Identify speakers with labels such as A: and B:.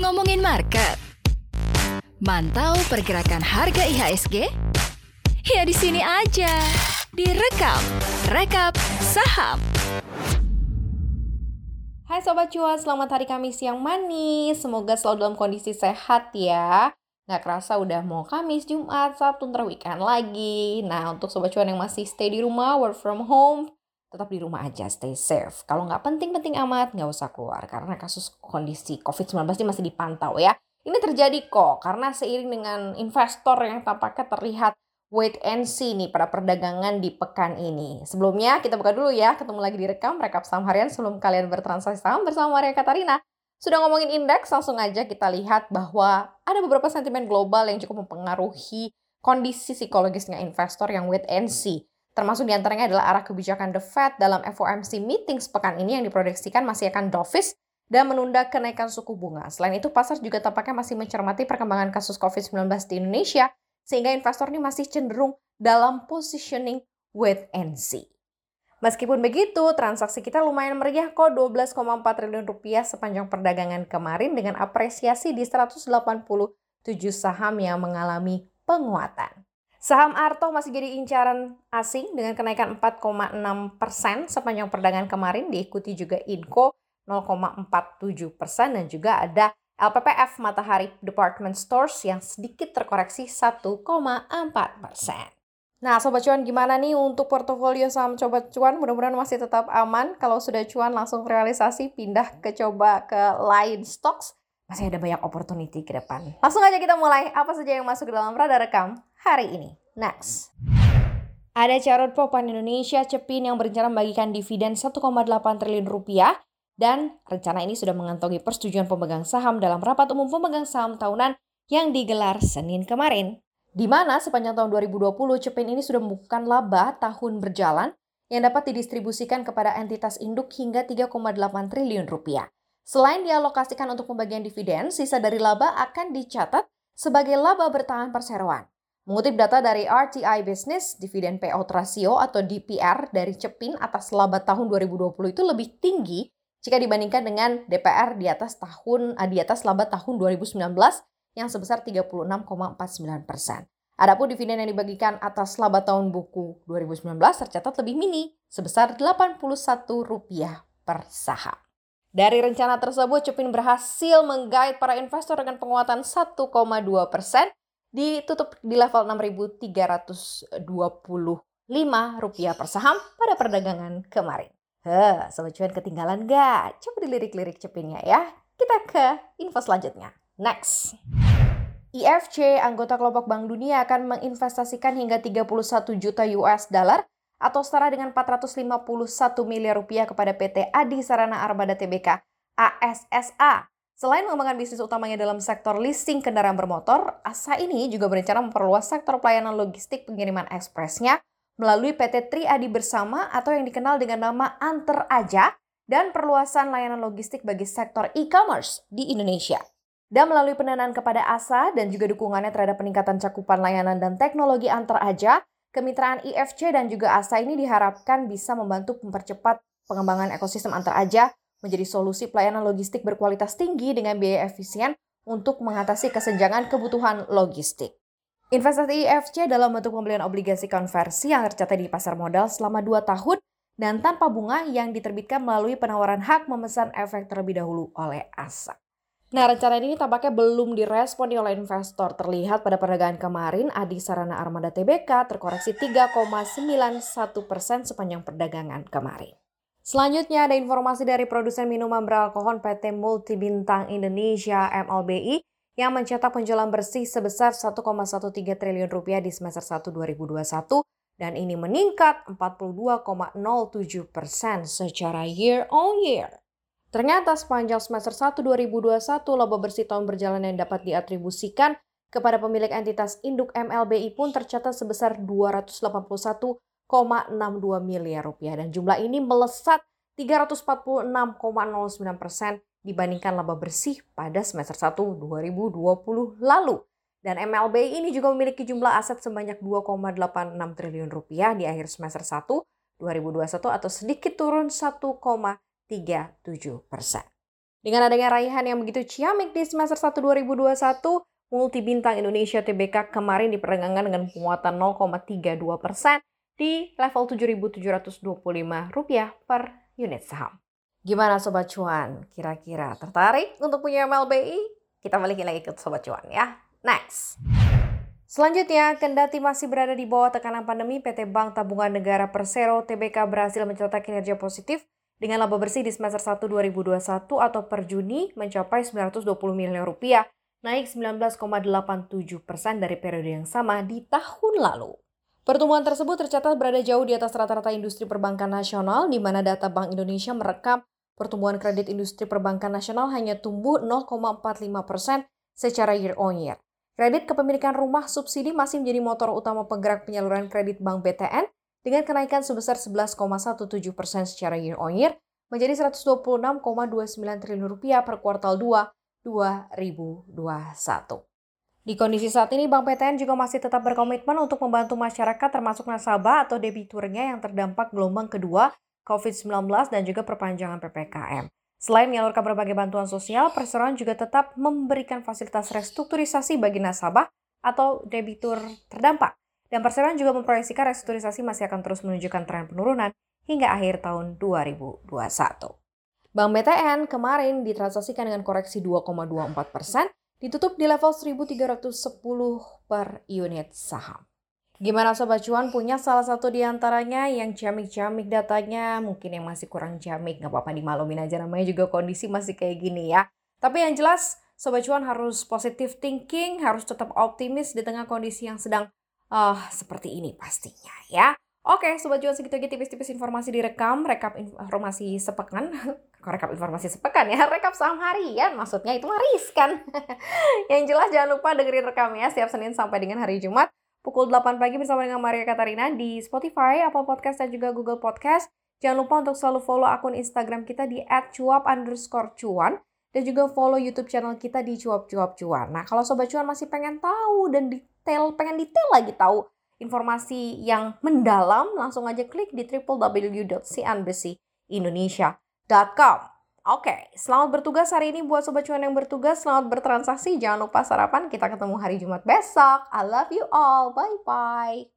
A: Ngomongin market. Mantau pergerakan harga IHSG? Ya di sini aja. Direkap, rekap saham.
B: Hai Sobat Cuan, selamat hari Kamis yang manis. Semoga selalu dalam kondisi sehat ya. Nggak kerasa udah mau Kamis, Jumat, Sabtu, ntar lagi. Nah, untuk Sobat Cuan yang masih stay di rumah, work from home, tetap di rumah aja, stay safe. Kalau nggak penting-penting amat, nggak usah keluar. Karena kasus kondisi COVID-19 ini masih dipantau ya. Ini terjadi kok, karena seiring dengan investor yang tampaknya terlihat wait and see nih pada perdagangan di pekan ini. Sebelumnya kita buka dulu ya, ketemu lagi di rekam, rekap saham harian sebelum kalian bertransaksi saham bersama Maria Katarina. Sudah ngomongin indeks, langsung aja kita lihat bahwa ada beberapa sentimen global yang cukup mempengaruhi kondisi psikologisnya investor yang wait and see. Termasuk di antaranya adalah arah kebijakan The Fed dalam FOMC meetings pekan ini yang diproyeksikan masih akan dovish dan menunda kenaikan suku bunga. Selain itu, pasar juga tampaknya masih mencermati perkembangan kasus COVID-19 di Indonesia, sehingga investor ini masih cenderung dalam positioning and see. Meskipun begitu, transaksi kita lumayan meriah kok 12,4 triliun rupiah sepanjang perdagangan kemarin dengan apresiasi di 187 saham yang mengalami penguatan. Saham Arto masih jadi incaran asing dengan kenaikan 4,6 persen sepanjang perdagangan kemarin, diikuti juga Inco 0,47 persen dan juga ada LPPF Matahari Department Stores yang sedikit terkoreksi 1,4 persen. Nah, Sobat Cuan gimana nih untuk portofolio saham Sobat Cuan? Mudah-mudahan masih tetap aman. Kalau sudah cuan langsung realisasi, pindah ke coba ke lain stocks. Masih ada banyak opportunity ke depan. Langsung aja kita mulai. Apa saja yang masuk ke dalam radar rekam hari ini? Next. Ada Carut Popan Indonesia Cepin yang berencana membagikan dividen 1,8 triliun rupiah dan rencana ini sudah mengantongi persetujuan pemegang saham dalam rapat umum pemegang saham tahunan yang digelar Senin kemarin di mana sepanjang tahun 2020 Cepin ini sudah membukukan laba tahun berjalan yang dapat didistribusikan kepada entitas induk hingga 3,8 triliun rupiah. Selain dialokasikan untuk pembagian dividen, sisa dari laba akan dicatat sebagai laba bertahan perseroan. Mengutip data dari RTI Business, dividen payout ratio atau DPR dari Cepin atas laba tahun 2020 itu lebih tinggi jika dibandingkan dengan DPR di atas tahun di atas laba tahun 2019 yang sebesar 36,49 persen. Adapun dividen yang dibagikan atas laba tahun buku 2019 tercatat lebih mini, sebesar Rp81 per saham. Dari rencana tersebut, Cepin berhasil menggait para investor dengan penguatan 1,2 persen, ditutup di level 6.325 rupiah per saham pada perdagangan kemarin. Heh, Sobat Cuan ketinggalan gak? Coba dilirik-lirik Cepinnya ya. Kita ke info selanjutnya. Next. IFC, anggota kelompok Bank Dunia akan menginvestasikan hingga 31 juta US dollar atau setara dengan 451 miliar rupiah kepada PT Adi Sarana Armada Tbk ASSA. Selain mengembangkan bisnis utamanya dalam sektor leasing kendaraan bermotor, ASA ini juga berencana memperluas sektor pelayanan logistik pengiriman ekspresnya melalui PT Tri Adi Bersama atau yang dikenal dengan nama Anter Aja dan perluasan layanan logistik bagi sektor e-commerce di Indonesia. Dan melalui pendanaan kepada ASA dan juga dukungannya terhadap peningkatan cakupan layanan dan teknologi antar aja, kemitraan IFC dan juga ASA ini diharapkan bisa membantu mempercepat pengembangan ekosistem antar aja menjadi solusi pelayanan logistik berkualitas tinggi dengan biaya efisien untuk mengatasi kesenjangan kebutuhan logistik. Investasi IFC dalam bentuk pembelian obligasi konversi yang tercatat di pasar modal selama 2 tahun dan tanpa bunga yang diterbitkan melalui penawaran hak memesan efek terlebih dahulu oleh ASA. Nah, rencana ini tampaknya belum direspon oleh investor. Terlihat pada perdagangan kemarin, Adi Sarana Armada Tbk terkoreksi 3,91 persen sepanjang perdagangan kemarin. Selanjutnya ada informasi dari produsen minuman beralkohol PT Multibintang Indonesia MLBI yang mencetak penjualan bersih sebesar 1,13 triliun rupiah di semester 1 2021 dan ini meningkat 42,07 persen secara year on year. Ternyata sepanjang semester 1 2021, laba bersih tahun berjalan yang dapat diatribusikan kepada pemilik entitas induk MLBI pun tercatat sebesar 281,62 miliar rupiah dan jumlah ini melesat 346,09 persen dibandingkan laba bersih pada semester 1 2020 lalu. Dan MLBI ini juga memiliki jumlah aset sebanyak 2,86 triliun rupiah di akhir semester 1 2021 atau sedikit turun Dengan adanya raihan yang begitu ciamik di semester 1 2021, multi bintang Indonesia TBK kemarin diperdagangkan dengan penguatan 0,32 persen di level Rp7.725 per unit saham. Gimana Sobat Cuan? Kira-kira tertarik untuk punya MLBI? Kita balikin lagi ke Sobat Cuan ya. Next. Selanjutnya, kendati masih berada di bawah tekanan pandemi, PT Bank Tabungan Negara Persero TBK berhasil mencatat kinerja positif dengan laba bersih di semester 1 2021 atau per Juni mencapai 920 miliar rupiah, naik 19,87 persen dari periode yang sama di tahun lalu. Pertumbuhan tersebut tercatat berada jauh di atas rata-rata industri perbankan nasional, di mana data Bank Indonesia merekam pertumbuhan kredit industri perbankan nasional hanya tumbuh 0,45 persen secara year on year. Kredit kepemilikan rumah subsidi masih menjadi motor utama penggerak penyaluran kredit Bank BTN dengan kenaikan sebesar 11,17 persen secara year on year menjadi 126,29 triliun rupiah per kuartal 2 2021. Di kondisi saat ini, Bank BTN juga masih tetap berkomitmen untuk membantu masyarakat termasuk nasabah atau debiturnya yang terdampak gelombang kedua COVID-19 dan juga perpanjangan PPKM. Selain menyalurkan berbagai bantuan sosial, perseroan juga tetap memberikan fasilitas restrukturisasi bagi nasabah atau debitur terdampak. Dan perseroan juga memproyeksikan restrukturisasi masih akan terus menunjukkan tren penurunan hingga akhir tahun 2021. Bank BTN kemarin ditransaksikan dengan koreksi 2,24 persen, ditutup di level 1.310 per unit saham. Gimana Sobat Cuan punya salah satu di antaranya yang jamik-jamik datanya, mungkin yang masih kurang jamik, nggak apa-apa dimalumin aja namanya juga kondisi masih kayak gini ya. Tapi yang jelas Sobat Cuan harus positive thinking, harus tetap optimis di tengah kondisi yang sedang uh, seperti ini pastinya ya. Oke, Sobat Cuan segitu aja tipis-tipis informasi direkam, rekap informasi sepekan. rekap informasi sepekan ya, rekap saham harian maksudnya itu maris kan. yang jelas jangan lupa dengerin rekamnya setiap Senin sampai dengan hari Jumat pukul 8 pagi bersama dengan Maria Katarina di Spotify, Apple Podcast, dan juga Google Podcast. Jangan lupa untuk selalu follow akun Instagram kita di @cuap underscore cuan dan juga follow YouTube channel kita di cuap cuap cuan. Nah, kalau sobat cuan masih pengen tahu dan detail, pengen detail lagi tahu informasi yang mendalam, langsung aja klik di www.cnbcindonesia.com. Oke, selamat bertugas hari ini buat Sobat Cuan yang bertugas. Selamat bertransaksi. Jangan lupa sarapan. Kita ketemu hari Jumat besok. I love you all. Bye-bye.